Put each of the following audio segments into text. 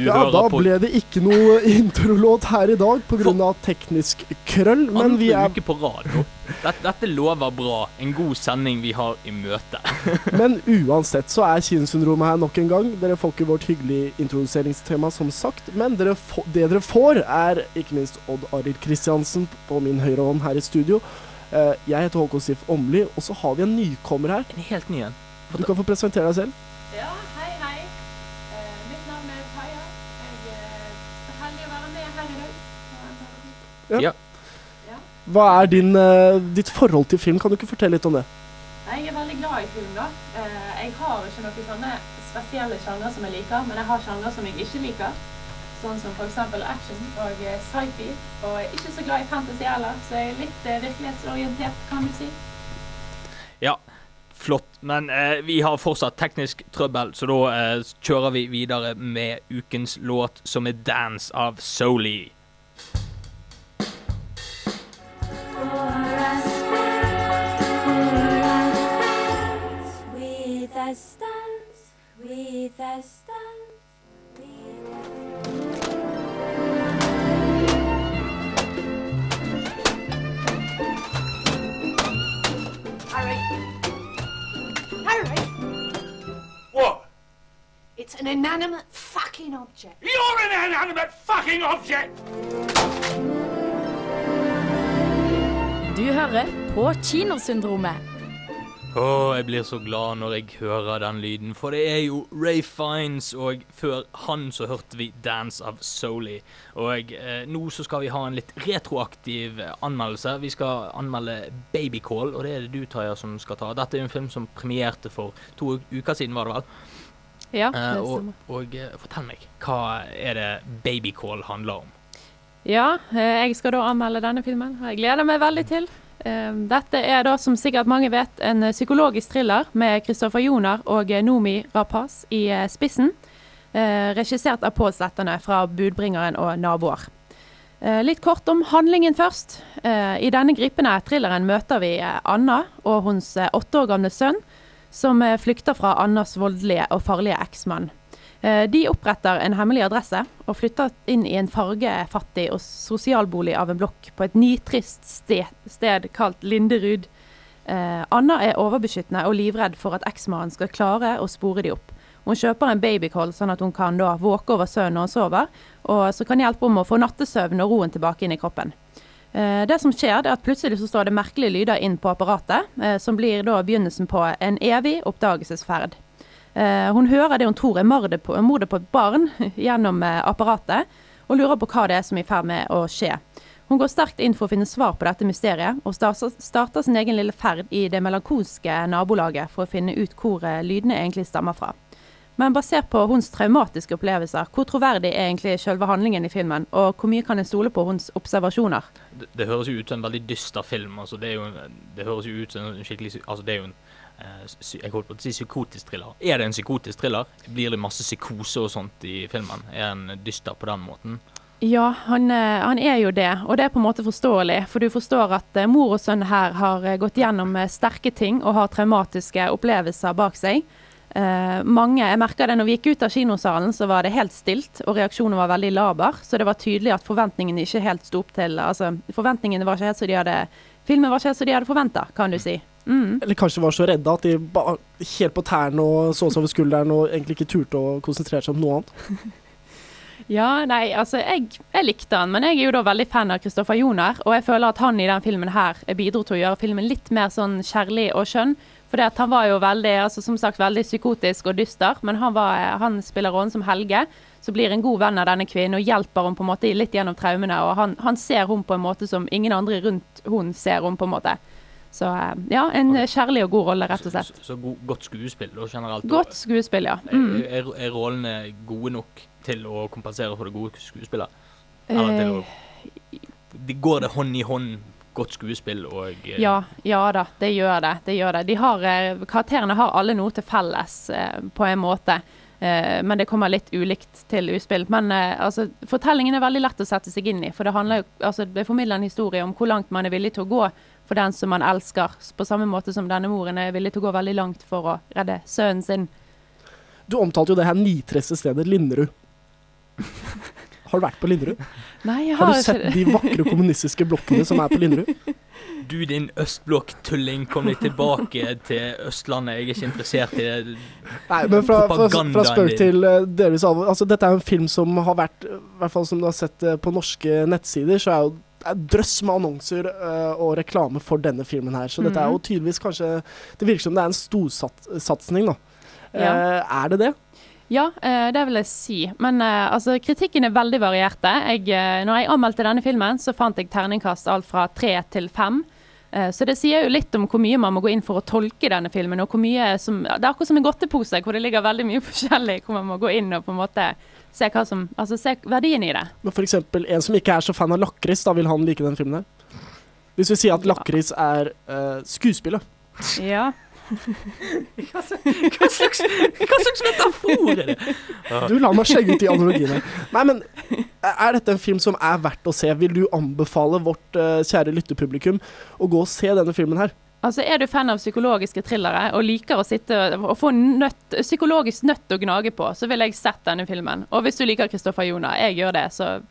Du Ja, da på ble det ikke noe introlåt her i dag pga. teknisk krøll, men vi er uke på rad. nå. Dette, dette lover bra. En god sending vi har i møte. Men uansett så er kinosyndromet her nok en gang. Dere får ikke vårt hyggelige introduseringstema, som sagt. Men dere få, det dere får, er ikke minst Odd Arild Kristiansen på min høyre hånd her i studio. Eh, jeg heter Håkon Sif Åmli, og så har vi en nykommer her. En helt ny en. Du kan få presentere deg selv. Ja, hei, hei. Eh, mitt navn er Kaja. Jeg er så heldig å være med her i dag. Ja. Hva er din, uh, ditt forhold til film? Kan du ikke fortelle litt om det? Jeg er veldig glad i film, da. Uh, jeg har ikke noen sånne spesielle sjanger som jeg liker, men jeg har sjanger som jeg ikke liker. Sånn som f.eks. action og uh, sci-fi. Og jeg er ikke så glad i fantasy heller, så jeg er litt virkelighetsorientert, kan du si. Ja, flott. Men eh, vi har fortsatt teknisk trøbbel, så da eh, kjører vi videre med ukens låt, som er 'Dance' av Soli. With a stance, with a stance, with a Harry. Harry. What? It's an inanimate fucking object. You're an inanimate fucking object! Du hører på Kinosyndromet. Å, jeg blir så glad når jeg hører den lyden, for det er jo Ray Fiends, og før han så hørte vi 'Dance' of Soli. Og eh, nå så skal vi ha en litt retroaktiv eh, anmeldelse. Vi skal anmelde 'Babycall', og det er det du, Taja, som skal ta. Dette er jo en film som premierte for to uker siden, var det vel? Ja, Eh, det og stemmer. og eh, fortell meg, hva er det 'Babycall' handler om? Ja, eh, jeg skal da anmelde denne filmen, og jeg gleder meg veldig til. Eh, Dette er da, som sikkert mange vet, en eh, psykologisk thriller med Kristoffer Joner og eh, Nomi Rapaz i eh, spissen. Regissert av Pål Slettane fra 'Budbringeren' og 'Naboer'. Litt kort om handlingen først. I denne gripende thrilleren møter vi Anna og hennes åtte år gamle sønn, som flykter fra Annas voldelige og farlige eksmann. Eh, De oppretter en hemmelig adresse og flytter inn i en fargefattig og sosialbolig av en blokk på et nitrist sted, sted kalt Linderud. Eh, Anna er overbeskyttende og livredd for at eksmannen skal klare å spore de opp. Hun kjøper en babycall sånn at hun kan da våke over sønnen når hun sover, og så kan hjelpe om å få nattesøvn og roen tilbake inn i kroppen. Eh, Det som skjer, er at plutselig så står det merkelige lyder inn på apparatet, som blir da begynnelsen på en evig oppdagelsesferd. Eh, hun hører det hun tror er mordet på, mordet på et barn gjennom eh, apparatet, og lurer på hva det er som er i ferd med å skje. Hun går sterkt inn for å finne svar på dette mysteriet, og starter, sin egen lille ferd i det melankolske nabolaget for å finne ut hvor eh, lydene egentlig stammer fra. Men basert på hennes traumatiske opplevelser, hvor troverdig er egentlig selve handlingen i filmen, og hvor mye kan en stole på hennes observasjoner? Det, det høres jo ut som en veldig dyster film. altså Det, jo, det høres jo ut som en skikkelig altså Det er jo en jeg holdt på å si psykotisk thriller. Er det en psykotisk thriller? Blir det masse psykose og sånt i filmen? Er den dyster på den måten? Ja, han, eh, han er jo det, og det er på en måte forståelig. For du forstår at eh, mor og sønn her har eh, gått gjennom eh, sterke ting og har traumatiske opplevelser bak seg. Eh, mange, Jeg merka det når vi gikk ut av kinosalen, så var det helt stilt, og reaksjonen var veldig laber. Så det var tydelig at forventningene ikke helt sto opp til Altså, forventningene var ikke helt så de hadde Filmen var ikke helt så de hadde forventa, kan du si. Mm. Eller kanskje var så redde at de ba helt på tærne og så seg over skulderen og egentlig ikke turte å konsentrere seg om noe annet. Ja, nei, altså jeg, jeg likte han, men jeg er jo da veldig fan av Kristoffer Joner, og jeg føler at han i den filmen her bidro til å gjøre filmen litt mer sånn kjærlig og skjønn. For han var jo veldig, altså som sagt, veldig psykotisk og dyster, men han, var, han spiller rollen som Helge, som blir en god venn av denne kvinnen og hjelper henne på en måte litt gjennom traumene. Og han, han ser henne på en måte som ingen andre rundt hun ser henne på en måte. Så eh, ja, en kjærlig og god rolle, rett og slett. Så, så så godt skuespill da, generelt. Godt skuespill, ja. Mm. Er, er, er rollene gode nok til å kompensere for det gode skuespillet? Eller til å Eh, Går det hånd i hånd godt skuespill og eh, Ja, ja da, det gjør det. det, gjør det. De har, eh, karakterene har alle noe til felles, eh, på en måte. Eh, men det kommer litt ulikt til utspill. Men eh, altså, fortellingen er veldig lett å sette seg inn i. For det handler altså, det formidler en historie om hvor langt man er villig til å gå for den som man elsker. På samme måte som denne moren er villig til å gå veldig langt for å redde sønnen sin. Du omtalte jo det her nitreste stedet Linderud. Har du vært på Linderud? Nei, jeg Har har du sett de vakre kommunistiske blokkene som er på Linderud? Du din østblokk-tulling, kom litt tilbake til Østlandet. Jeg er ikke interessert i det. Nei, men fra, fra, fra spøk til uh, delvis alvor. Altså, dette er en film som har vært, i hvert fall som du har sett uh, på norske nettsider, så er jo drøss med annonser uh, og reklame for denne filmen her. Så dette er jo Mhm. tydeligvis kanskje Det virker som det er en storsatsing, da. Ja. Uh, er det det? Ja, eh, det vil jeg si. Men altså, kritikken er veldig varierte. Jeg, når jeg anmeldte denne filmen, så fant jeg terningkast alt fra tre til fem. Så det sier jo litt om hvor mye man må gå inn for å tolke denne filmen. og hvor mye som, Det er akkurat som en godtepose, hvor det ligger veldig mye forskjellig. Hvor man må gå inn og på en måte se, hva som, altså, se verdien i det. Men for eksempel en som ikke er så fan av lakris, da vil han like den filmen her? Hvis vi sier at lakris er uh, skuespillet. Ja. Hva slags, hva slags metafor er det? Du lar meg skjegge ut de analogiene. Nei, men er dette en film som er verdt å se? Vil du anbefale vårt uh, kjære lyttepublikum å gå og se denne filmen her? Altså, Er du fan av psykologiske thrillere og liker å sitte og få nøtt, psykologisk nøtt å gnage på, så ville jeg sett denne filmen. Og hvis du liker Kristoffer Joner, jeg gjør det, så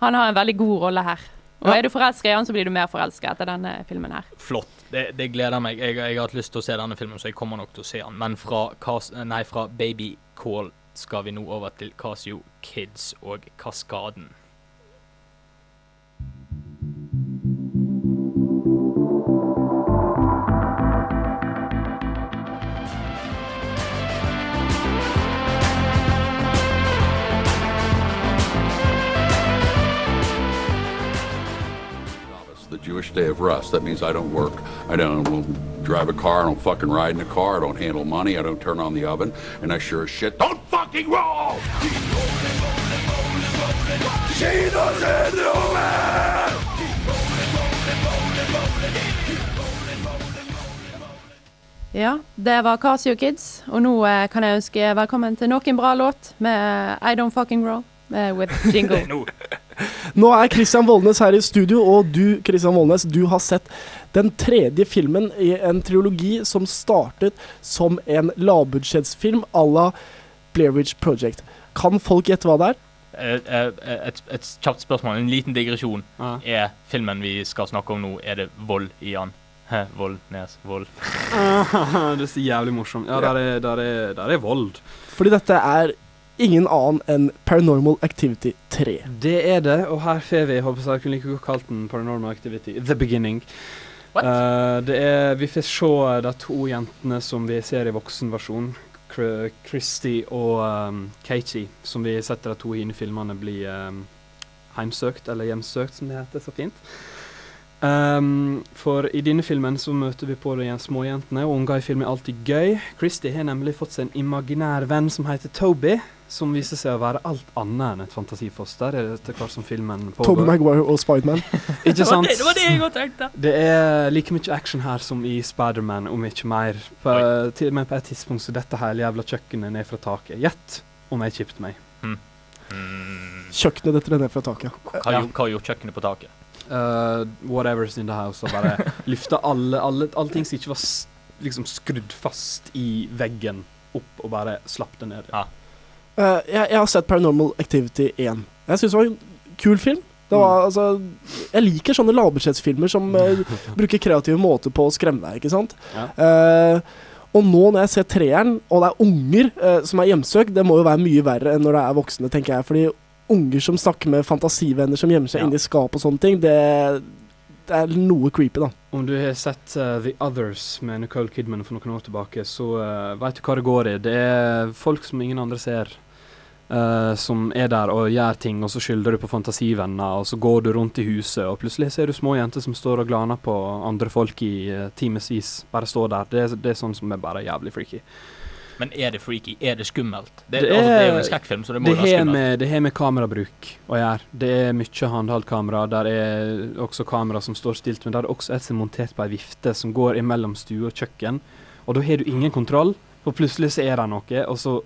han har en veldig god rolle her. Og Ja. er du forelska i han, så blir du mer forelska etter denne filmen her. Flott. Det, det gleder meg. Jeg, jeg har hatt lyst til å se denne filmen, så jeg kommer nok til å se den. Men fra, nei, fra Baby Call skal vi nå over til Casio Kids og Kaskaden. Jewish day of rest. That means I don't work. I don't won't drive a car. I don't fucking ride in a car. I don't handle money. I don't turn on the oven. And I sure as shit don't fucking roll! Jesus in the man! Ja, det var Casio Kids, og nå eh, kan jeg ønske velkommen til nok en bra låt med I Don't Fucking Roll eh, with jingle. Nå, er Christian Voldnes her i studio, og du Christian Voldnes, du har sett den tredje filmen i en triologi som startet som en lavbudsjettsfilm à la Blair Witch Project. Kan folk gjette hva det er? eh, eh, et, et kjapt spørsmål, en liten digresjon. Er filmen vi skal snakke om nå, er det vold i den? Vold, nes, vold. det er så jævlig morsomt. Ja, der er, der er, der er vold. Fordi dette er ingen annen enn Paranormal Activity 3. Det er det, og her får vi håper jeg kunne like godt kalt den Paranormal Activity The Beginning. Eh, det er, vi får se de to jentene som vi ser i voksenversjon. Cr- Christy og um, Katie, som vi setter de to inn i filmene, blir um, heimsøkt, eller hjemsøkt, som det heter så fint. Um, for i denne filmen så møter vi på de småjentene, og unger i film er alltid gøy. Christy har nemlig fått seg en imaginær venn som heter Toby, som viser seg å være alt annet enn et fantasifoster etter hvert som filmen Toby Tobey Maguire og Spiderman. Ikke sant? det, det var det jeg også tenkte! Det er like mye action her som i Spiderman, om ikke mer. På, til og med på et tidspunkt så dette hele jævla kjøkkenet ned fra taket. Gjett om jeg kjipt meg. Mm, Kjøkkenet detter ned fra taket. hva, Ja. hva gjorde kjøkkenet på taket? Uh, whatever's in the house. Og bare løfta alle, alle Alle ting som ikke var liksom skrudd fast i veggen, opp og bare slapp det ned. Ja. Eh, jeg, jeg har sett Paranormal Activity 1. Jeg syns det var en kul film. Det var, altså, jeg liker sånne lavbudsjettsfilmer som uh, bruker kreative måter på å skremme deg, ikke sant? Ja. Uh, og nå når jeg ser treeren, og det er unger som er hjemsøkt, det må jo være mye verre enn når det er voksne, tenker jeg. Fordi unger som snakker med fantasivenner som gjemmer seg Ja. inni skap og sånne ting, det, det er noe creepy, da. Om du har sett uh, The Others med Nicole Kidman for noen år tilbake, så uh, veit du hva det går i. Det er folk som ingen andre ser, eh, som er der og gjør ting, og så skylder du på fantasivenner, og så går du rundt i huset, og plutselig ser du små jenter som står og glaner på andre folk i uh, timevis. Bare står der. Det, er- det er sånn som er bare jævlig freaky. Men er det freaky? Er det skummelt? Det, Det altså, det er jo er- en skrekkfilm, så det må Det være skummelt. med, det har med kamerabruk å gjøre. Det er mye håndholdt kamera. Der er også kamera som står stilt, men der er det også et som er montert på ei vifte som går imellom stue og kjøkken. Og da har du ingen kontroll, for plutselig så er det noe, og så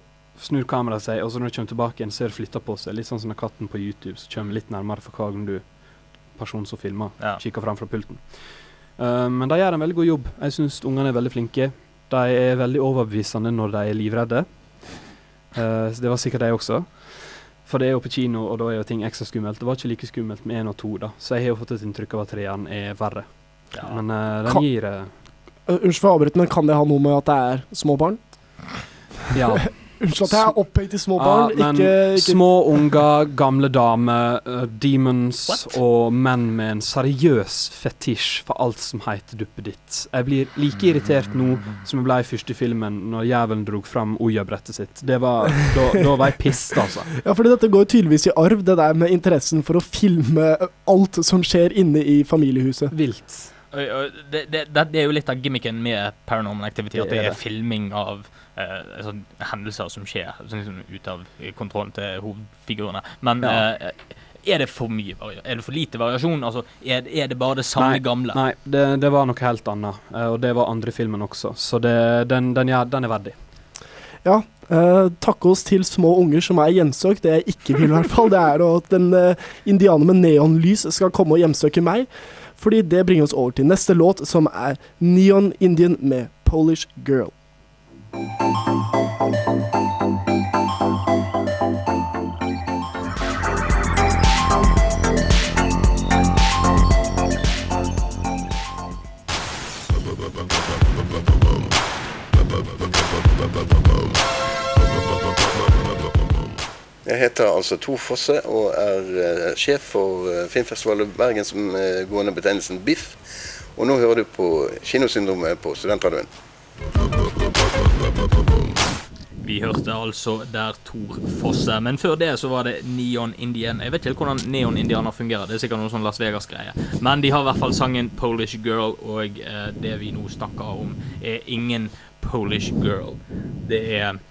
snur kameraet seg, og så når du kommer tilbake igjen, ser er det flytta på seg. Litt sånn som når katten på YouTube så kommer litt nærmere for hver gang du personen som filmer, Ja. kikker fram fra pulten. Uh, men de gjør en veldig god jobb. Jeg syns ungene er veldig flinke. De er veldig overbevisende når de er livredde. Uh, det var sikkert de også. For det er jo på kino, og da er jo ting ekstra skummelt. Det var ikke like skummelt med én og to, da. Så jeg har jo fått et inntrykk av at treeren er verre. Ja. Men uh, den Kan- gir Unnskyld for å avbryte, men kan det ha noe med at det er små barn? Ja. Unnskyld at jeg er opphengt i små barn. Ja, ikke, ikke Små unger, gamle damer, uh, demons og menn med en seriøs fetisj for alt som heter duppeditt. Jeg blir like irritert nå som jeg ble i første filmen, når jævelen drog fram Oya-brettet sitt. Det var, da, da var jeg pissed, altså. Ja, fordi dette går tydeligvis i arv, det der med interessen for å filme alt som skjer inne i familiehuset. Vilt. Og- og Det, det, det er jo litt av gimmicken med Paranormal Activity, at Det er det. filming av eh, sånn hendelser som skjer sånn liksom ut av kontrollen til hovedfigurene. Men Ja. eh, er det for mye Er det for lite variasjon? Altså, er, er det bare det samme Nei, gamle? Nei, det, det var noe helt annet. eh, og det var andre filmen også. Så det, den, den, ja, den er verdig. Ja, Uh, takke oss til små unger som er hjemsøkt. Det jeg ikke vil, i hvert fall, det er at en uh, indianer med neonlys skal komme og hjemsøke meg. Fordi det bringer oss over til neste låt, som er Neon Indian med Polish Girl. Jeg heter altså Tor Fosse og er eh, sjef for eh, filmfestivalen Bergen som eh, går under betegnelsen BIFF. Og nå hører du på Kinosyndromet på Studentradioen. Vi hørte altså der Tor Fosse. Men før det så var det Neon Indian. Jeg vet ikke hvordan Neon Indianer fungerer. Det er sikkert noen sånn Las Vegas-greie. Men de har i hvert fall sangen Polish Girl, og det vi nå snakker om, er ingen Polish Girl. Det er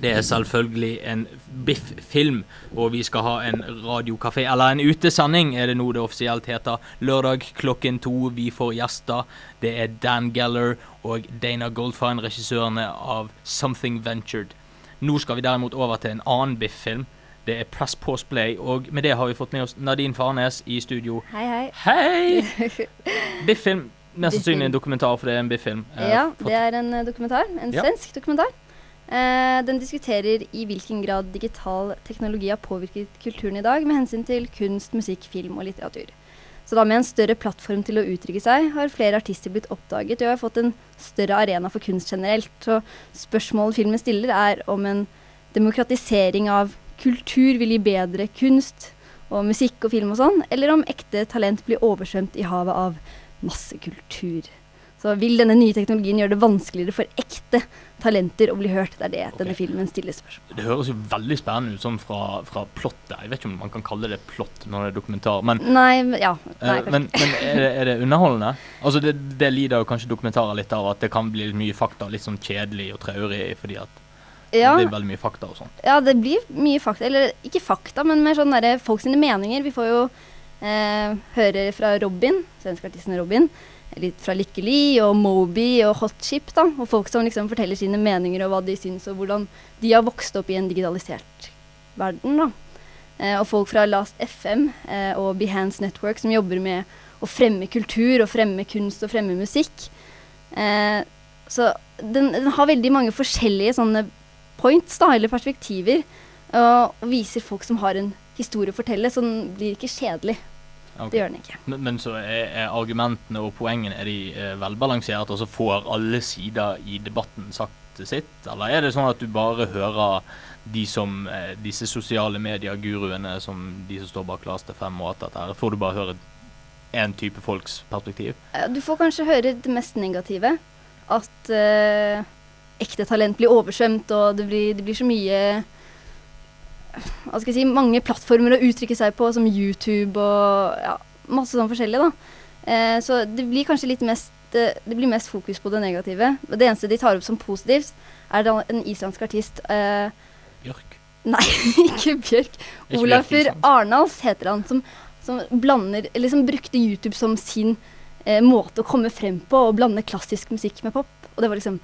det er selvfølgelig en Biff-film, og vi skal ha en radiokafé, eller en utesending, er det nå det offisielt heter. Lørdag klokken to. Vi får gjester. Det er Dan Geller og Dana Goldfine, regissørene av Something Ventured. Nå skal vi derimot over til en annen Biff-film. Det er Press Pause Play, og med det har vi fått med oss Nadine Farnes i studio. Hei, hei. Hei! Biff-film. Mest sannsynlig en dokumentar, for det er en Biff-film. Eh, Ja, det er en eh, dokumentar. En Ja. svensk dokumentar. Eh, den diskuterer i hvilken grad digital teknologi har påvirket kulturen i dag med hensyn til kunst, musikk, film og litteratur. Så da med en større plattform til å uttrykke seg, har flere artister blitt oppdaget og har fått en større arena for kunst generelt. Så spørsmålet filmen stiller er om en demokratisering av kultur vil gi bedre kunst og musikk og film og sånn, eller om ekte talent blir oversvømt i havet av massekultur. Så vil denne nye teknologien gjøre det vanskeligere for ekte talenter å bli hørt? Det er det denne filmen stiller spørsmål Det høres jo veldig spennende ut sånn fra, fra plottet. Jeg vet ikke om man kan kalle det plott når det er dokumentar, men Nei, ja. Nei, Eh, men, men er, det, er det underholdende? Altså det, det lider jo kanskje dokumentarer litt av at det kan bli mye fakta, litt sånn kjedelig og traurig fordi at Ja. det blir veldig mye fakta og sånn. Ja, det blir mye fakta. Eller ikke fakta, men mer sånn derre folk sine meninger. Vi får jo eh, høre fra Robin, svenske artisten Robin. Litt fra Lykke Li og Moby og Hot Chip, da. Og folk som liksom forteller sine meninger og hva de syns, og hvordan de har vokst opp i en digitalisert verden, da. Eh, og folk fra Last FM eh, og Behance Network som jobber med å fremme kultur og fremme kunst og fremme musikk. Eh, så den, den har veldig mange forskjellige sånne points, da, eller perspektiver, og viser folk som har en historie å fortelle, så den blir ikke kjedelig. Ok. Det gjør den ikke. Men, men så er, er argumentene og poengene er de eh, velbalansert, og så får alle sider i debatten sagt sitt? Eller er det sånn at du bare hører de som, eh, disse sosiale medier-guruene som de som står bak Lars til fem og alt dette her, får du bare høre én type folks perspektiv? Eh, Du får kanskje høre det mest negative. At eh, ekte talent blir oversvømt, og det blir, det blir så mye hva skal jeg si, mange plattformer å uttrykke seg på, som YouTube og ja, masse sånn forskjellig. da. Eh, så det blir kanskje litt mest det, det blir mest fokus på det negative. Det eneste de tar opp som positivt, er en islandsk artist eh, Bjørk. Nei, ikke Bjørk. Ikke Olafur Bjørk, ikke heter han, som, som blander Eller som brukte YouTube som sin eh, måte å komme frem på, og blande klassisk musikk med pop. Og det var liksom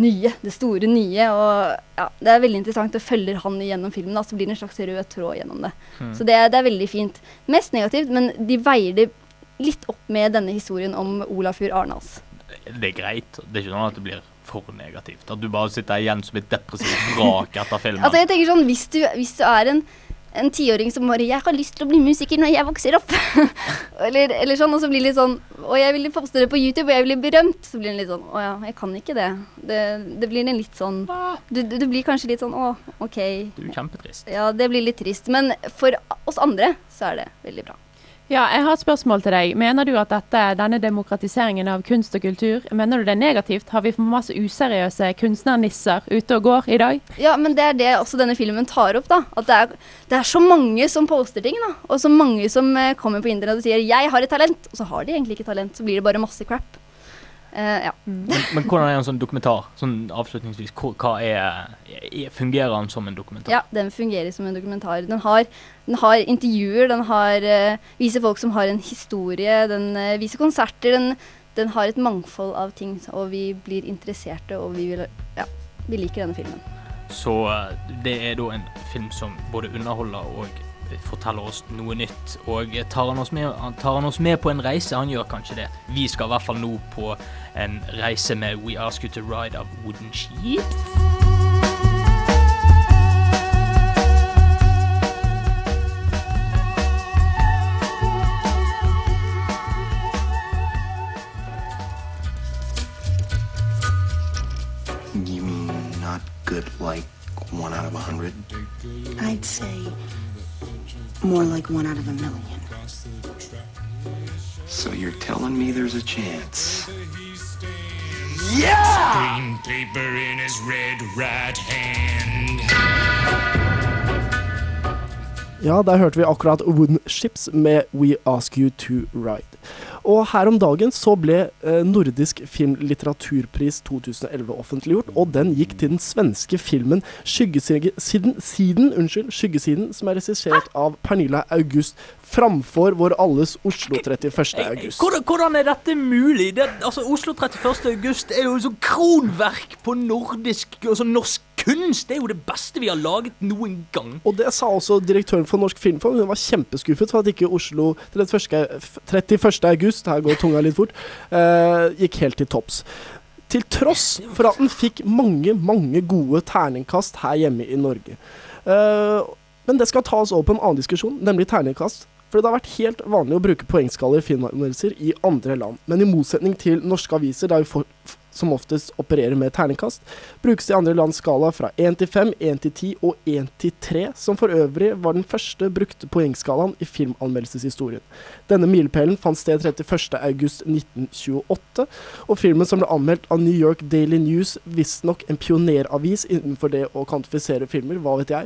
nye, det store nye. Og ja, det er veldig interessant. Og følger han gjennom filmen, da, så blir det en slags rød tråd gjennom det. Mm. Så det, det er veldig fint. Mest negativt, men de veier det litt opp med denne historien om Olafur Arnalds. Det er greit. Det er ikke sånn at det blir for negativt. At du bare sitter igjen som et depressivt vrak etter filmen. Altså jeg tenker sånn, Hvis du, hvis du er en, en tiåring som bare 'Jeg har lyst til å bli musiker når jeg vokser opp', eller, eller sånn, og så blir det litt sånn 'Og jeg vil poste det på YouTube, og jeg blir berømt', så blir det litt sånn 'Å ja, jeg kan ikke det'. Det, det blir en litt sånn du, du, du blir kanskje litt sånn 'Å, OK'. Du er kjempetrist. Ja, det blir litt trist. Men for oss andre så er det veldig bra. Ja, jeg har et spørsmål til deg. Mener du at dette, denne demokratiseringen av kunst og kultur, mener du det er negativt? Har vi for masse useriøse kunstnernisser ute og går i dag? Ja, men det er det også denne filmen tar opp, da. At det er, det er så mange som poster ting, da. Og så mange som eh, kommer på internett og sier 'jeg har et talent', og så har de egentlig ikke talent. Så blir det bare masse crap. Eh, ja. Men, men hvordan er en sånn dokumentar? Sånn avslutningsvis, hva, er, er Fungerer den som en dokumentar? ja, den fungerer som en dokumentar. Den har, den har intervjuer, den har, eh, viser folk som har en historie, den eh, viser konserter. Den, den har et mangfold av ting, og vi blir interesserte, og vi, vil, ja, vi liker denne filmen. Så det er da en film som både underholder og forteller oss noe nytt. Og tar han, med, tar han oss med på en reise? Han gjør kanskje det. Vi skal i hvert fall nå på en reise med We Ask You To Ride av Wooden Sheep. More like one out of a million. So you're telling me there's a chance? Green paper in his red right hand. Ja, der hørte vi akkurat Wooden Ships med We Ask You To Ride. Og her om dagen så ble eh, Nordisk filmlitteraturpris 2011 offentliggjort, og den gikk til den svenske filmen Skyggesiden, siden, unnskyld, Skyggesiden, som er regissert av Pernilla August, framfor vår alles Oslo 31. august. Hvordan, hvordan er dette mulig? Det, altså, Oslo 31. august er jo sånn kronverk på nordisk altså norsk kunst. Det er jo det beste vi har laget noen gang. Og det sa også direktøren for Norsk Filmfond. Hun var kjempeskuffet for at ikke Oslo 31. 31. august, her går tunga litt fort, uh, gikk helt til topps. Til tross for at den fikk mange, mange gode terningkast her hjemme i Norge. Uh, men det skal tas over på en annen diskusjon, nemlig terningkast. For det har vært helt vanlig å bruke poengskaller i filmanmeldelser i andre land. Men i motsetning til norske aviser, der vi for, f- som oftest opererer med terningkast, brukes i andre lands skala fra 1 til 5, 1 til 10 og 1 til 3, som for øvrig var den første brukte poengskalaen i filmanmeldelseshistorien. Denne milepælen fant sted 31.8.1928, og filmen som ble anmeldt av New York Daily News, visstnok en pioneravis innenfor det å kvantifisere filmer, hva vet jeg,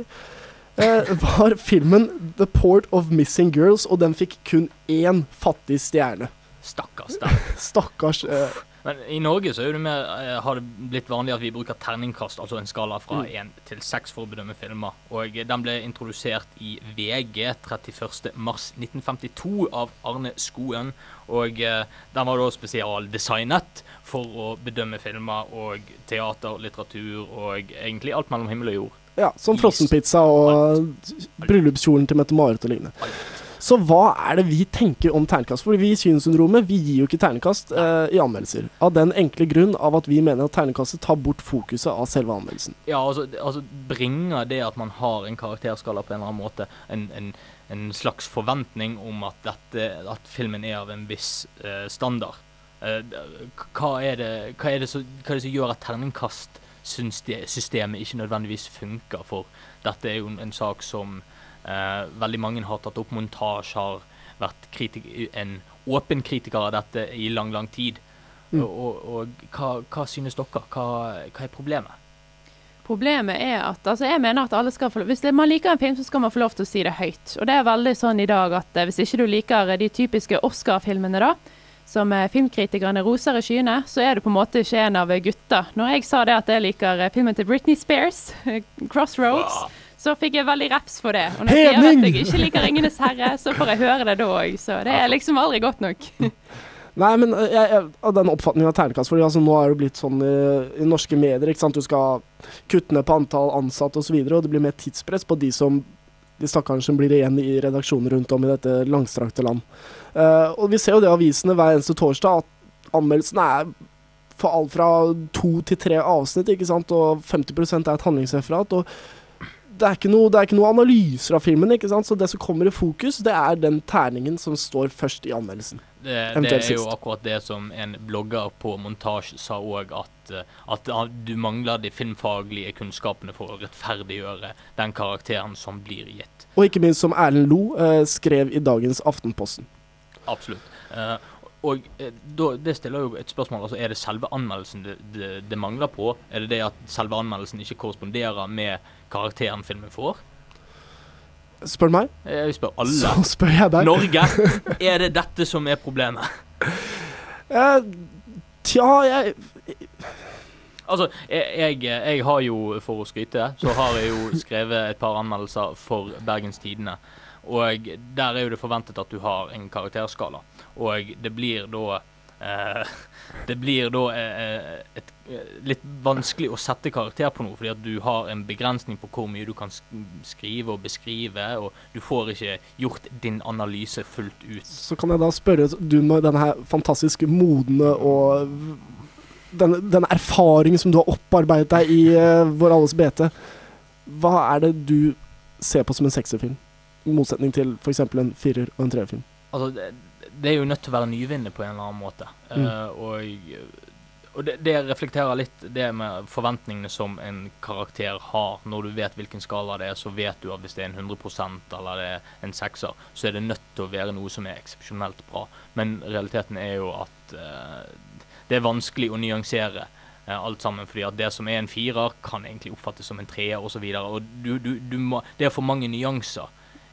eh, var filmen The Port of Missing Girls, og den fikk kun én fattig stjerne. Stakkars da. Stakkars. Eh, Men i Norge så det mer, eh, har det blitt vanlig at vi bruker terningkast, altså en skala fra Mm. 1 til 6 for å bedømme filmer. Og eh, den ble introdusert i VG 31. mars 1952 av Arne Skoen. Og eh, den var da spesialdesignet for å bedømme filmer og teater, litteratur og egentlig alt mellom himmel og jord. ja, som frossenpizza og bryllupskjolen til Mette-Marit og lignende. Så hva er det vi tenker om ternekast? For vi i Synssyndromet vi gir jo ikke ternekast eh, i anmeldelser. Av den enkle grunn av at vi mener at ternekastet tar bort fokuset av selve anmeldelsen. Ja, altså, altså bringer det at man har en karakterskala på en eller annen måte, en, en, en slags forventning om at, dette, at filmen er av en viss uh, standard. Eh, hva, er det, hva, er det så, hva er det som gjør at terningkastsystemet ikke nødvendigvis funker? For dette er jo en sak som eh, veldig mange har tatt opp. Montasje har vært kritik en åpen kritiker av dette i lang, lang tid. Mm. Og, og, og hva, hva synes dere? Hva, hva er problemet? Problemet er at altså jeg mener at alle skal få Hvis man liker en film, så skal man få lov til å si det høyt. Og det er veldig sånn i dag at eh, hvis ikke du liker eh, de typiske Oscar-filmene, da, som eh, filmkritikerne roser i skyene, så er du på en måte ikke en av gutta. Når jeg sa det at jeg liker filmen til Britney Spears, 'Crossroads', så fikk jeg veldig reps for det. Og når jeg sier at jeg ikke liker 'Ringenes herre', så får jeg høre det da òg. Så det er liksom aldri godt nok. Nei, men øh, jeg, jeg, den oppfatningen av ternekast fordi altså, Nå er det blitt sånn i, i norske medier. ikke sant? Du skal kutte ned på antall ansatte osv., og, så videre, og det blir mer tidspress på de som de stakkarene som blir igjen i redaksjonen rundt om i dette langstrakte land. Uh, og vi ser jo det i avisene hver eneste torsdag, at anmeldelsene er for alt fra to til tre avsnitt, ikke sant, og 50 er et handlingsreferat. og det er, ikke noe, det er ikke noe analyser av filmen, ikke sant? så det som kommer i fokus, det er den terningen som står først i anmeldelsen. Det, det er jo akkurat det som en blogger på montasje sa òg, at, eh, at ah, du mangler de filmfaglige kunnskapene for å rettferdiggjøre den karakteren som blir gitt. Og ikke minst som Erlend Lo eh, skrev i dagens Aftenposten. Absolutt. Eh, og eh, da, det stiller jo et spørsmål. altså Er det selve anmeldelsen det, det, det mangler på? Er det det at selve anmeldelsen ikke korresponderer med karakteren filmen får? Spør du meg? Jeg spør alle. Så spør jeg deg. Norge, er det dette som er problemet? Eh, tja, jeg Altså, jeg, jeg har jo, for å skryte, så har jeg jo skrevet et par anmeldelser for Bergens Tidende. Og der er jo det forventet at du har en karakterskala. Og det blir da eh, Det blir da eh, et, eh, litt vanskelig å sette karakter på noe, fordi at du har en begrensning på hvor mye du kan skrive og beskrive, og du får ikke gjort din analyse fullt ut. Så kan jeg da spørre, du med denne her fantastiske modne og den, den erfaringen som du har opparbeidet deg i uh, Vår alles BT, hva er det du ser på som en sekserfilm? Motsetning til f.eks. en firer- og en treerfilm. Altså, det, det er jo nødt til å være nyvinner på en eller annen måte. Mm. Uh, og og det, det reflekterer litt det med forventningene som en karakter har. Når du vet hvilken skala det er, så vet du at hvis det er en 100% eller det er en sekser, så er det nødt til å være noe som er eksepsjonelt bra. Men realiteten er jo at uh, det er vanskelig å nyansere eh, alt sammen. fordi at det som er en firer, kan egentlig oppfattes som en treer osv. Du, du, du må, det er for mange nyanser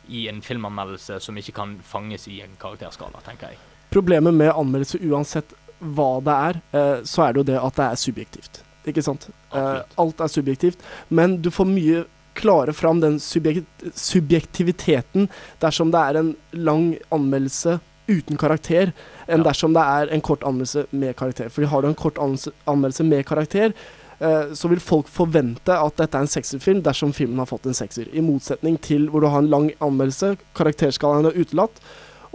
i en filmanmeldelse som ikke kan fanges i en karakterskala, tenker jeg. Problemet med anmeldelse, uansett hva det er, eh, så er det jo det at det er subjektivt. Ikke sant? Eh, alt er subjektivt, men du får mye klare fram den subjekt subjektiviteten dersom det er en lang anmeldelse uten karakter, enn dersom det er en kort anmeldelse med karakter. Fordi har du en kort anmeldelse, med karakter, så vil folk forvente at dette er en sekserfilm dersom filmen har fått en sekser. I motsetning til hvor du har en lang anmeldelse, karakterskalaen er utelatt,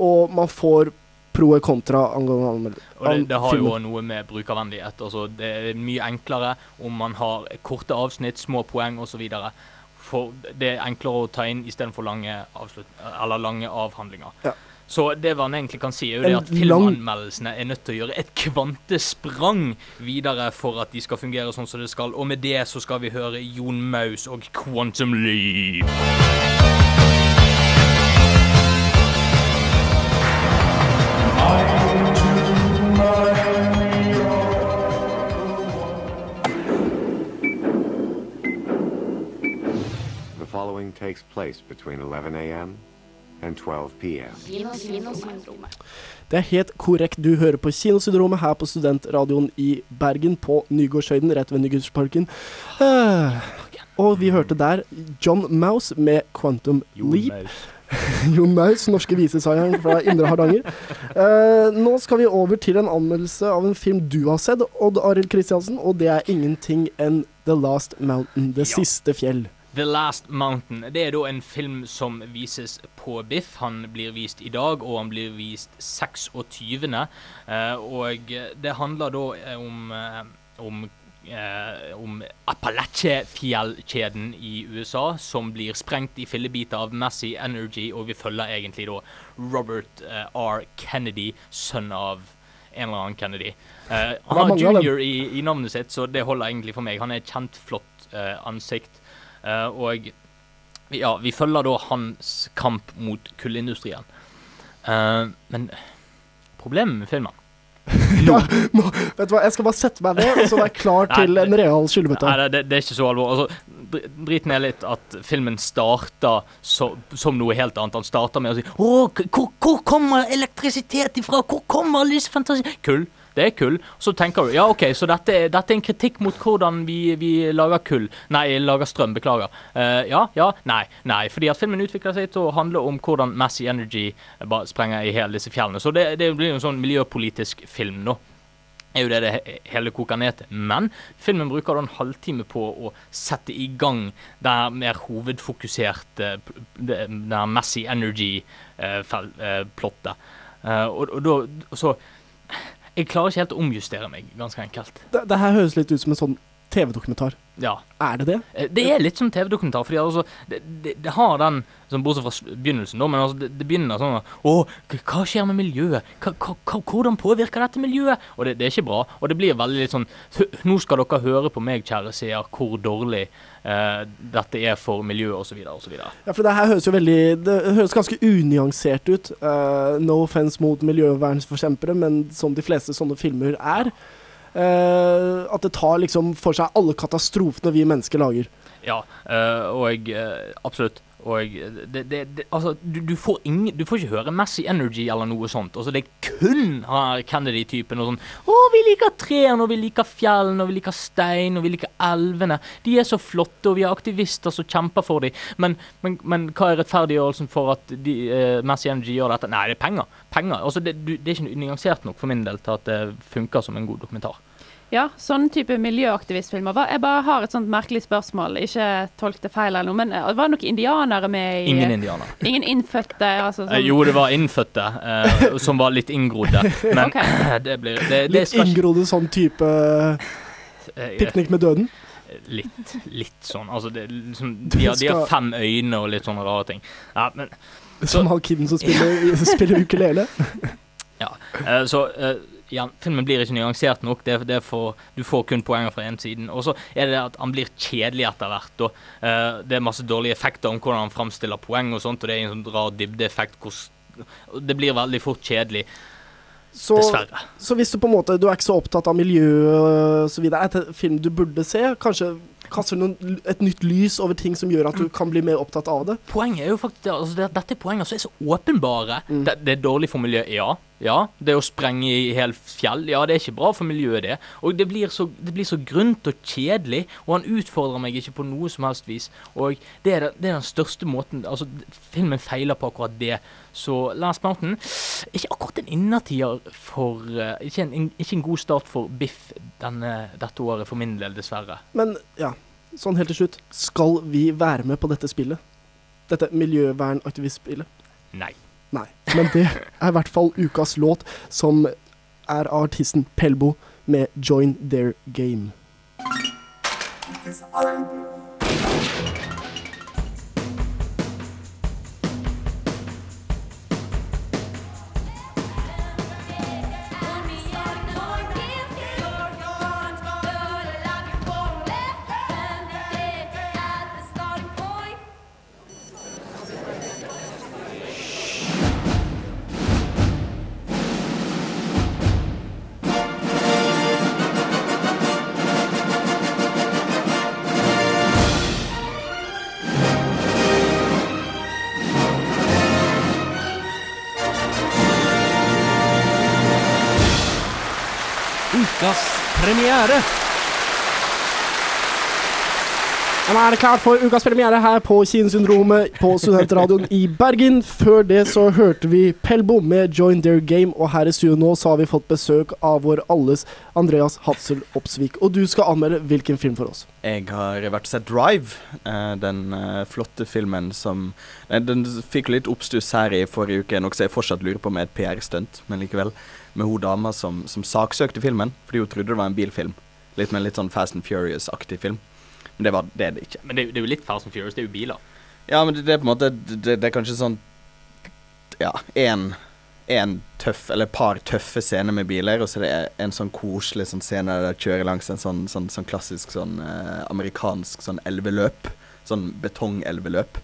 og man får pro og kontra angående anmeldelse. Og det, det har jo noe med brukervennlighet. Altså, det er mye enklere om man har korte avsnitt, små poeng osv. For det er enklere å ta inn istedenfor lange, lange avhandlinger. Ja. Så det man egentlig kan si, er jo det at filmanmeldelsene er nødt til å gjøre et kvantesprang videre for at de skal fungere sånn som det skal. Og med det så skal vi høre Jon Maus og Quantum Leap. The following takes place between 11 a.m. and 12 p.m. Det er helt korrekt. Du hører på Kinosyndromet her på Studentradioen i Bergen, på Nygårdshøyden, rett ved Nygårdsparken. Eh, og vi hørte der John Mouse med Quantum Leap. Jon Maus, norske visesangeren fra Indre Hardanger. Eh, nå skal vi over til en anmeldelse av en film du har sett, Odd Arild Kristiansen, og det er ingenting enn The Last Mountain, Det siste fjell. The Last Mountain. Det er da en film som vises på Biff. Han blir vist i dag, og han blir vist 26. Eh, og det handler da eh, om, eh, om eh, om Appalachie-fjellkjeden i USA, som blir sprengt i fillebiter av Massey Energy, og vi følger egentlig da Robert eh, R. Kennedy, sønn av en eller annen Kennedy. Eh, han har junior i, i navnet sitt, så det holder egentlig for meg. Han er et kjent, flott eh, ansikt. Eh, og ja, vi følger da hans kamp mot kullindustrien. Eh, men problemet med filmen Ja, nå, vet du hva, jeg skal bare sette meg ned, og så være klar til en real skyllebøtte. Nei, det, det er ikke så alvorlig. Altså, dr- driten er litt at filmen starter så, som noe helt annet. Han starter med å si Å, hvor, hvor kommer elektrisitet ifra? Hvor kommer alle. Kull. Det er kull. Så tenker du ja, OK, så dette er, dette er en kritikk mot hvordan vi, vi lager kull. Nei, lager strøm. Beklager. Uh, ja, ja, nei, nei. Fordi at filmen utvikler seg til å handle om hvordan Massey Energy bare sprenger i hele disse fjellene. Så det, det blir jo en sånn miljøpolitisk film nå er jo det det hele koker ned til. Men filmen bruker da en halvtime på å sette i gang her mer hovedfokuserte den det det her Massey Energy-plottet. og, og da Så Jeg klarer ikke helt å omjustere meg, ganske enkelt. Det, det her høres litt ut som en sånn TV-dokumentar. Ja. Er det det? Eh, Det er litt som TV-dokumentar, fordi altså, det, det, det har den sånn, Bortsett fra begynnelsen, da, men altså, det, det begynner sånn at, Å, hva skjer med miljøet? Hva, hvordan påvirker dette miljøet? Og det, det er ikke bra. Og det blir veldig litt sånn Nå skal dere høre på meg, kjære seer, hvor dårlig eh, dette er for miljøet, osv., osv. Ja, for det her høres jo veldig Det høres ganske unyansert ut. Uh, no offense mot miljøvernsforkjempere, men som de fleste sånne filmer er. eh, at det tar liksom for seg alle katastrofene vi mennesker lager. Ja, eh, og jeg, absolutt. Og det, det, det, altså, du, du, får ingen, du får ikke høre Messi Energy eller noe sånt. Altså, det er kun Kennedy-typen og sånn Å, vi liker trærne, og vi liker fjellene, og vi liker stein, og vi liker elvene. De er så flotte, og vi har aktivister som kjemper for dem. Men, men, men hva er rettferdiggjørelsen for at de, eh, Messi Energy gjør dette? Nei, det er penger. Penger. Altså, det, du, er ikke nyansert nok for min del til at det funker som en god dokumentar. Ja, sånn type miljøaktivistfilmer. Jeg bare har et sånt merkelig spørsmål. Ikke tolk det feil eller noe, men eh, var det noen indianere med i Ingen indianere. Ingen innfødte? Altså, Eh, sånn, Jo, det var innfødte eh, som var litt inngrodde. Men okay. det blir det, det Litt skal inngrodde sånn type eh, piknik med døden. Litt, litt sånn. Altså, det, liksom, de, har, de har fem øyne og litt sånne rare ting. Ja, men Som han kiden som spiller, spiller ukulele. Ja, eh, så eh, igjen, filmen blir ikke nyansert nok. Det, det for, du får kun poenger fra én siden. Og så er det at han blir kjedelig etter hvert. Og, uh, det er masse dårlige effekter om hvordan han framstiller poeng og sånt, og det er en sånn rar dybdeeffekt. Det blir veldig fort kjedelig. Så, Dessverre. så hvis du på en måte Du er ikke så opptatt av miljø osv. så er det film du burde se? Kanskje kaster noen, et nytt lys over ting som gjør at du kan bli mer opptatt av det? Poenget er jo faktisk altså det, Dette er poenger som er så åpenbare. Det, det er dårlig for miljøet, ja. Ja. Det å sprenge i hel fjell, ja, det er ikke bra for miljøet, det. Og det blir så, det blir så grunt og kjedelig, og han utfordrer meg ikke på noe som helst vis. Og det er, det er den største måten Altså, filmen feiler på akkurat det. Så Lance Mountain Ikke akkurat en innertier for eh, ikke, en, ikke en god start for Biff denne, dette året, for min del, dessverre. Men ja, sånn helt til slutt. Skal vi være med på dette spillet? Dette miljøvernaktivistspillet? Nei. Nei. Men det er i hvert fall ukas låt, som er av artisten Pelbo med 'Join Their Game'. Ukas premiere. Men er det klart for ukas premiere her på Kinesyndromet på Studentradioen i Bergen. Før det så hørte vi Pelbo med 'Join Their Game', og her i studio nå så har vi fått besøk av vår alles Andreas Hadsel Opsvik. Og du skal anmelde hvilken film for oss? Jeg har vært sett Drive, eh, den eh, flotte filmen som eh, Den fikk litt oppstuss her i forrige uke, noe så jeg fortsatt lurer på med et PR-stunt, men likevel. Med hun dama som, som saksøkte filmen fordi hun trodde det var en bilfilm. Litt med en litt sånn Fast and Furious-aktig film. Men det, var, det er det ikke. Men det, er det er jo litt Fast and Furious, det er jo biler. Ja, men det, det er på en måte Det, er kanskje sånn Ja, én en tøff, eller et par tøffe scener med biler, og så er det en sånn koselig sånn scene der de kjører langs en sånn, sånn, sånn klassisk sånn eh, amerikansk sånn elveløp. Sånn betongelveløp.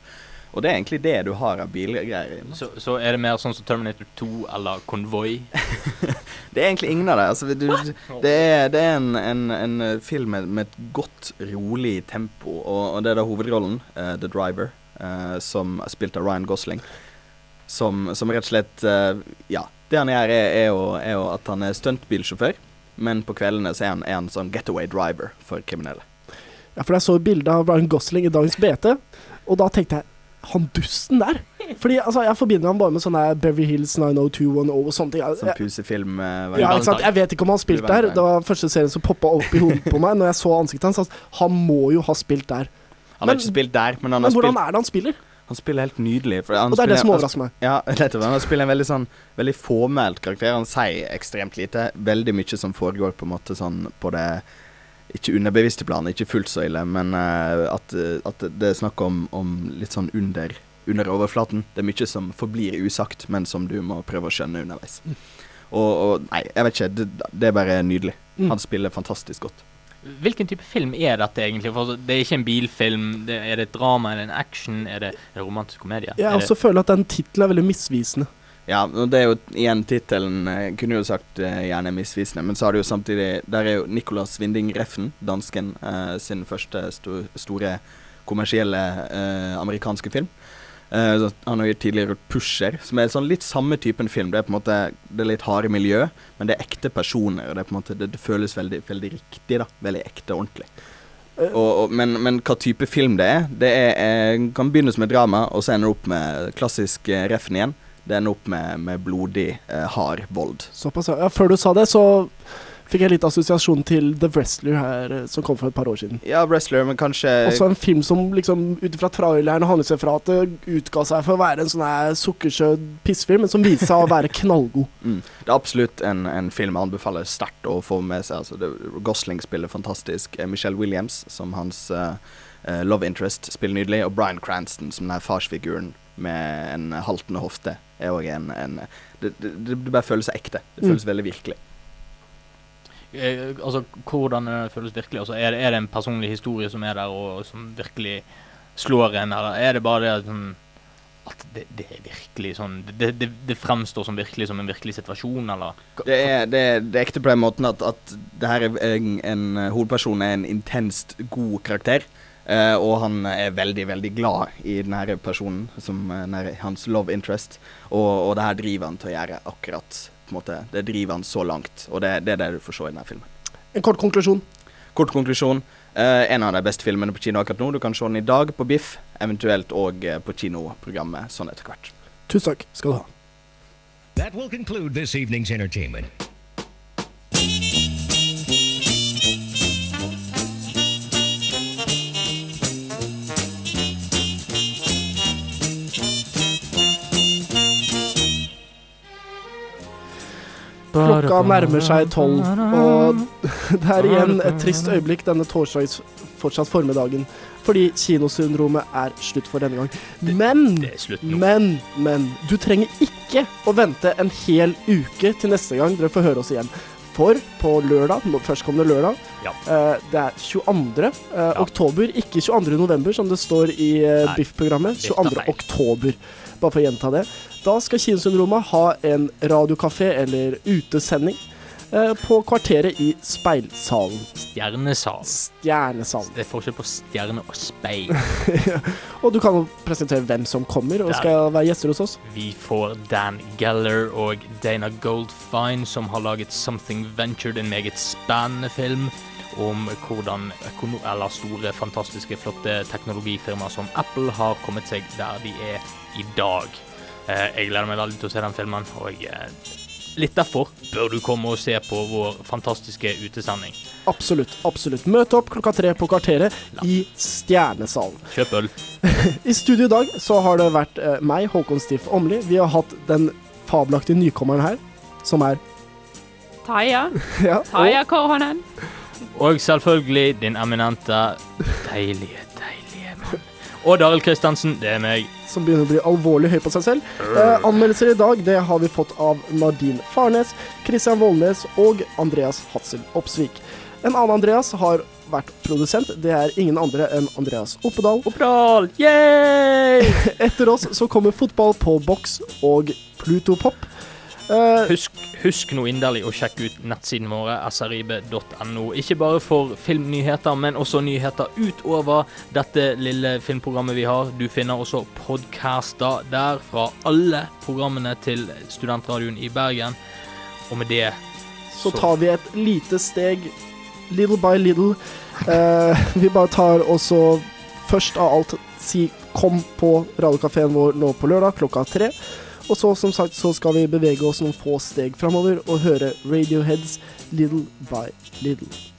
Og det er egentlig det du har av bilgreier i. Så, så er det mer sånn som Terminator 2 eller Konvoi? Det er egentlig ingen av det. Altså, du, det er, det er en, en, en eh, film med, med et godt, rolig tempo, og, og det er da hovedrollen, uh, The Driver, uh, som er spilt av Ryan Gosling, som, som rett og slett uh, Ja, det han gjør, er, er, jo, er jo at han er stuntbilsjåfør, men på kveldene så er han, er han sånn getaway driver for kriminelle. Ja, for jeg så bilde av Ryan Gosling i dagens BT, og da tenkte jeg han dusten der? Fordi altså, Jeg forbinder ham bare med sånne Beverly Hills 90210 og sånne ting. Sånn pusefilm eh, ja, ikke sant? jeg vet ikke om han har spilt der. Det var første serien som poppa opp i hodet på meg når jeg så ansiktet hans. at Han må jo ha spilt der. Han har ikke spilt der, men han har Men hvordan er det han spiller? Han spiller helt nydelig. Og det er det som overrasker meg. Ja, nettopp. Han spiller en veldig sånn Veldig fåmælt karakter. Han sier ekstremt lite. Veldig mye som foregår på en måte sånn på det Ikke underbevisste planet, ikke fullt så ille, men eh, at, eh, at det er snakk om, om litt sånn under, under overflaten. Det er mye som forblir usagt, men som du må prøve å skjønne underveis. Og, og Nei, jeg vet ikke. Det, det er bare nydelig. Mm. Han spiller fantastisk godt. Hvilken type film er dette egentlig? For det er ikke en bilfilm. Det, er det et drama? Er det en action? Er det, en romantisk komedie? Jeg også føler at den tittelen er veldig misvisende. Ja, og det er jo igjen tittelen eh, Kunne jo sagt eh, gjerne misvisende, men så har du jo samtidig Der er jo Nicolas Winding Refn, dansken, eh, sin første sto store kommersielle eh, amerikanske film. Eh, han har jo tidligere gjort 'Pusher', som er sånn litt samme typen film. Det er på en måte Det litt harde miljø, men det er ekte personer. Og det måte Det, det føles veldig, veldig riktig, da. Veldig ekte og ordentlig. Og, og, men, men hva type film det er Det er, kan begynne som et drama, og så ender det opp med klassisk eh, Refn igjen. Det ender opp med, med blodig, eh, hard vold. Såpass, ja. Før du sa det, så fikk jeg litt assosiasjon til The Wrestler her, eh, som kom for et par år siden. Ja, wrestler, men kanskje Også en film som liksom ut ifra traileren og handlingsreferatet utga seg for å være en sånn her sukkersøt pissfilm, men som viste seg å være knallgod. Mm. Det er absolutt en, en film jeg anbefaler sterkt å få med seg. Altså, det, Gosling spiller fantastisk. Eh, Michelle Williams som hans eh, eh, love interest spiller nydelig. Og Bryan Cranston som den farsfiguren med en haltende hofte er òg en, en det, det, det bare føles ekte. Det Mm. føles veldig virkelig. Eh, altså, hvordan det føles virkelig? Altså, er, det, er det en personlig historie som er der, og som virkelig slår en, eller er det bare det at, sånn, at det, det er virkelig sånn det, det, det fremstår som virkelig som en virkelig situasjon, eller? Det er, det, er, det er ekte på den måten at, at det her er en, en hovedperson er en intenst god karakter. Eh, og han er veldig, veldig glad i denne personen, som eh, hans love interest. Og, og det her driver han til å gjøre akkurat på en måte, Det driver han så langt. Og det, det er det du får se i denne filmen. En kort konklusjon. Kort konklusjon. Uh, en av de beste filmene på kino akkurat nå. Du kan se den i dag på Biff, eventuelt òg på kinoprogrammet sånn etter hvert. Tusen takk skal du ha. That will conclude this evening's entertainment. Klokka nærmer seg tolv, og det er igjen et trist øyeblikk denne torsdags fortsatt formiddagen. Fordi kinosyndromet er slutt for denne gang. Men, men, men Du trenger ikke å vente en hel uke til neste gang dere får høre oss igjen. For på lørdag, førstkommende lørdag, Ja. eh, det er 22. Eh, oktober, ikke 22. november som det står i eh, Biff-programmet. 22. oktober. Bare for å gjenta det. Da skal Kinosyndromet ha en radiokafé eller utesending eh, på Kvarteret i Speilsalen. Stjernesalen. Stjernesalen. Det er forskjell på stjerne og speil. Og du kan presentere hvem som kommer og Der. skal være gjester hos oss. Vi får Dan Geller og Dana Goldfine, som har laget Something Ventured, en meget spennende film om hvordan eller store, fantastiske, flotte teknologifirmaer som Apple har kommet seg der de er i dag. Eh, jeg gleder meg veldig til å se den filmen, og eh, litt derfor bør du komme og se på vår fantastiske utesending. Absolutt. absolutt. Møt opp klokka tre på Kvarteret i Stjernesalen. Kjøp øl. I studio i dag så har det vært eh, meg, Håkon Stiff Åmli. Vi har hatt den fabelaktige nykommeren her, som er Taya. ja, og, Korhonen. Og selvfølgelig din eminente, deilige, deilige mann. Og Daril Kristiansen, det er meg. Som begynner å bli alvorlig høy på seg selv. Eh, anmeldelser i dag det har vi fått av Nardin Farnes, Christian Vollnes og Andreas Hatzel Opsvik. En annen Andreas har vært produsent. Det er ingen andre enn Andreas Oppedal. Oppedal, yay! Etter oss så kommer fotball på boks og Pluto Eh, Husk, husk nå inderlig å sjekke ut nettsiden våre, srib.no. Ikke bare for filmnyheter, men også nyheter utover dette lille filmprogrammet vi har. Du finner også podcaster der fra alle programmene til Studentradioen i Bergen. Og med det så tar vi et lite steg, little by little. Eh, vi bare tar også først av alt si kom på radiokafeen vår nå på lørdag klokka tre. Og så som sagt så skal vi bevege oss noen få steg framover og høre Radioheads Little by Little.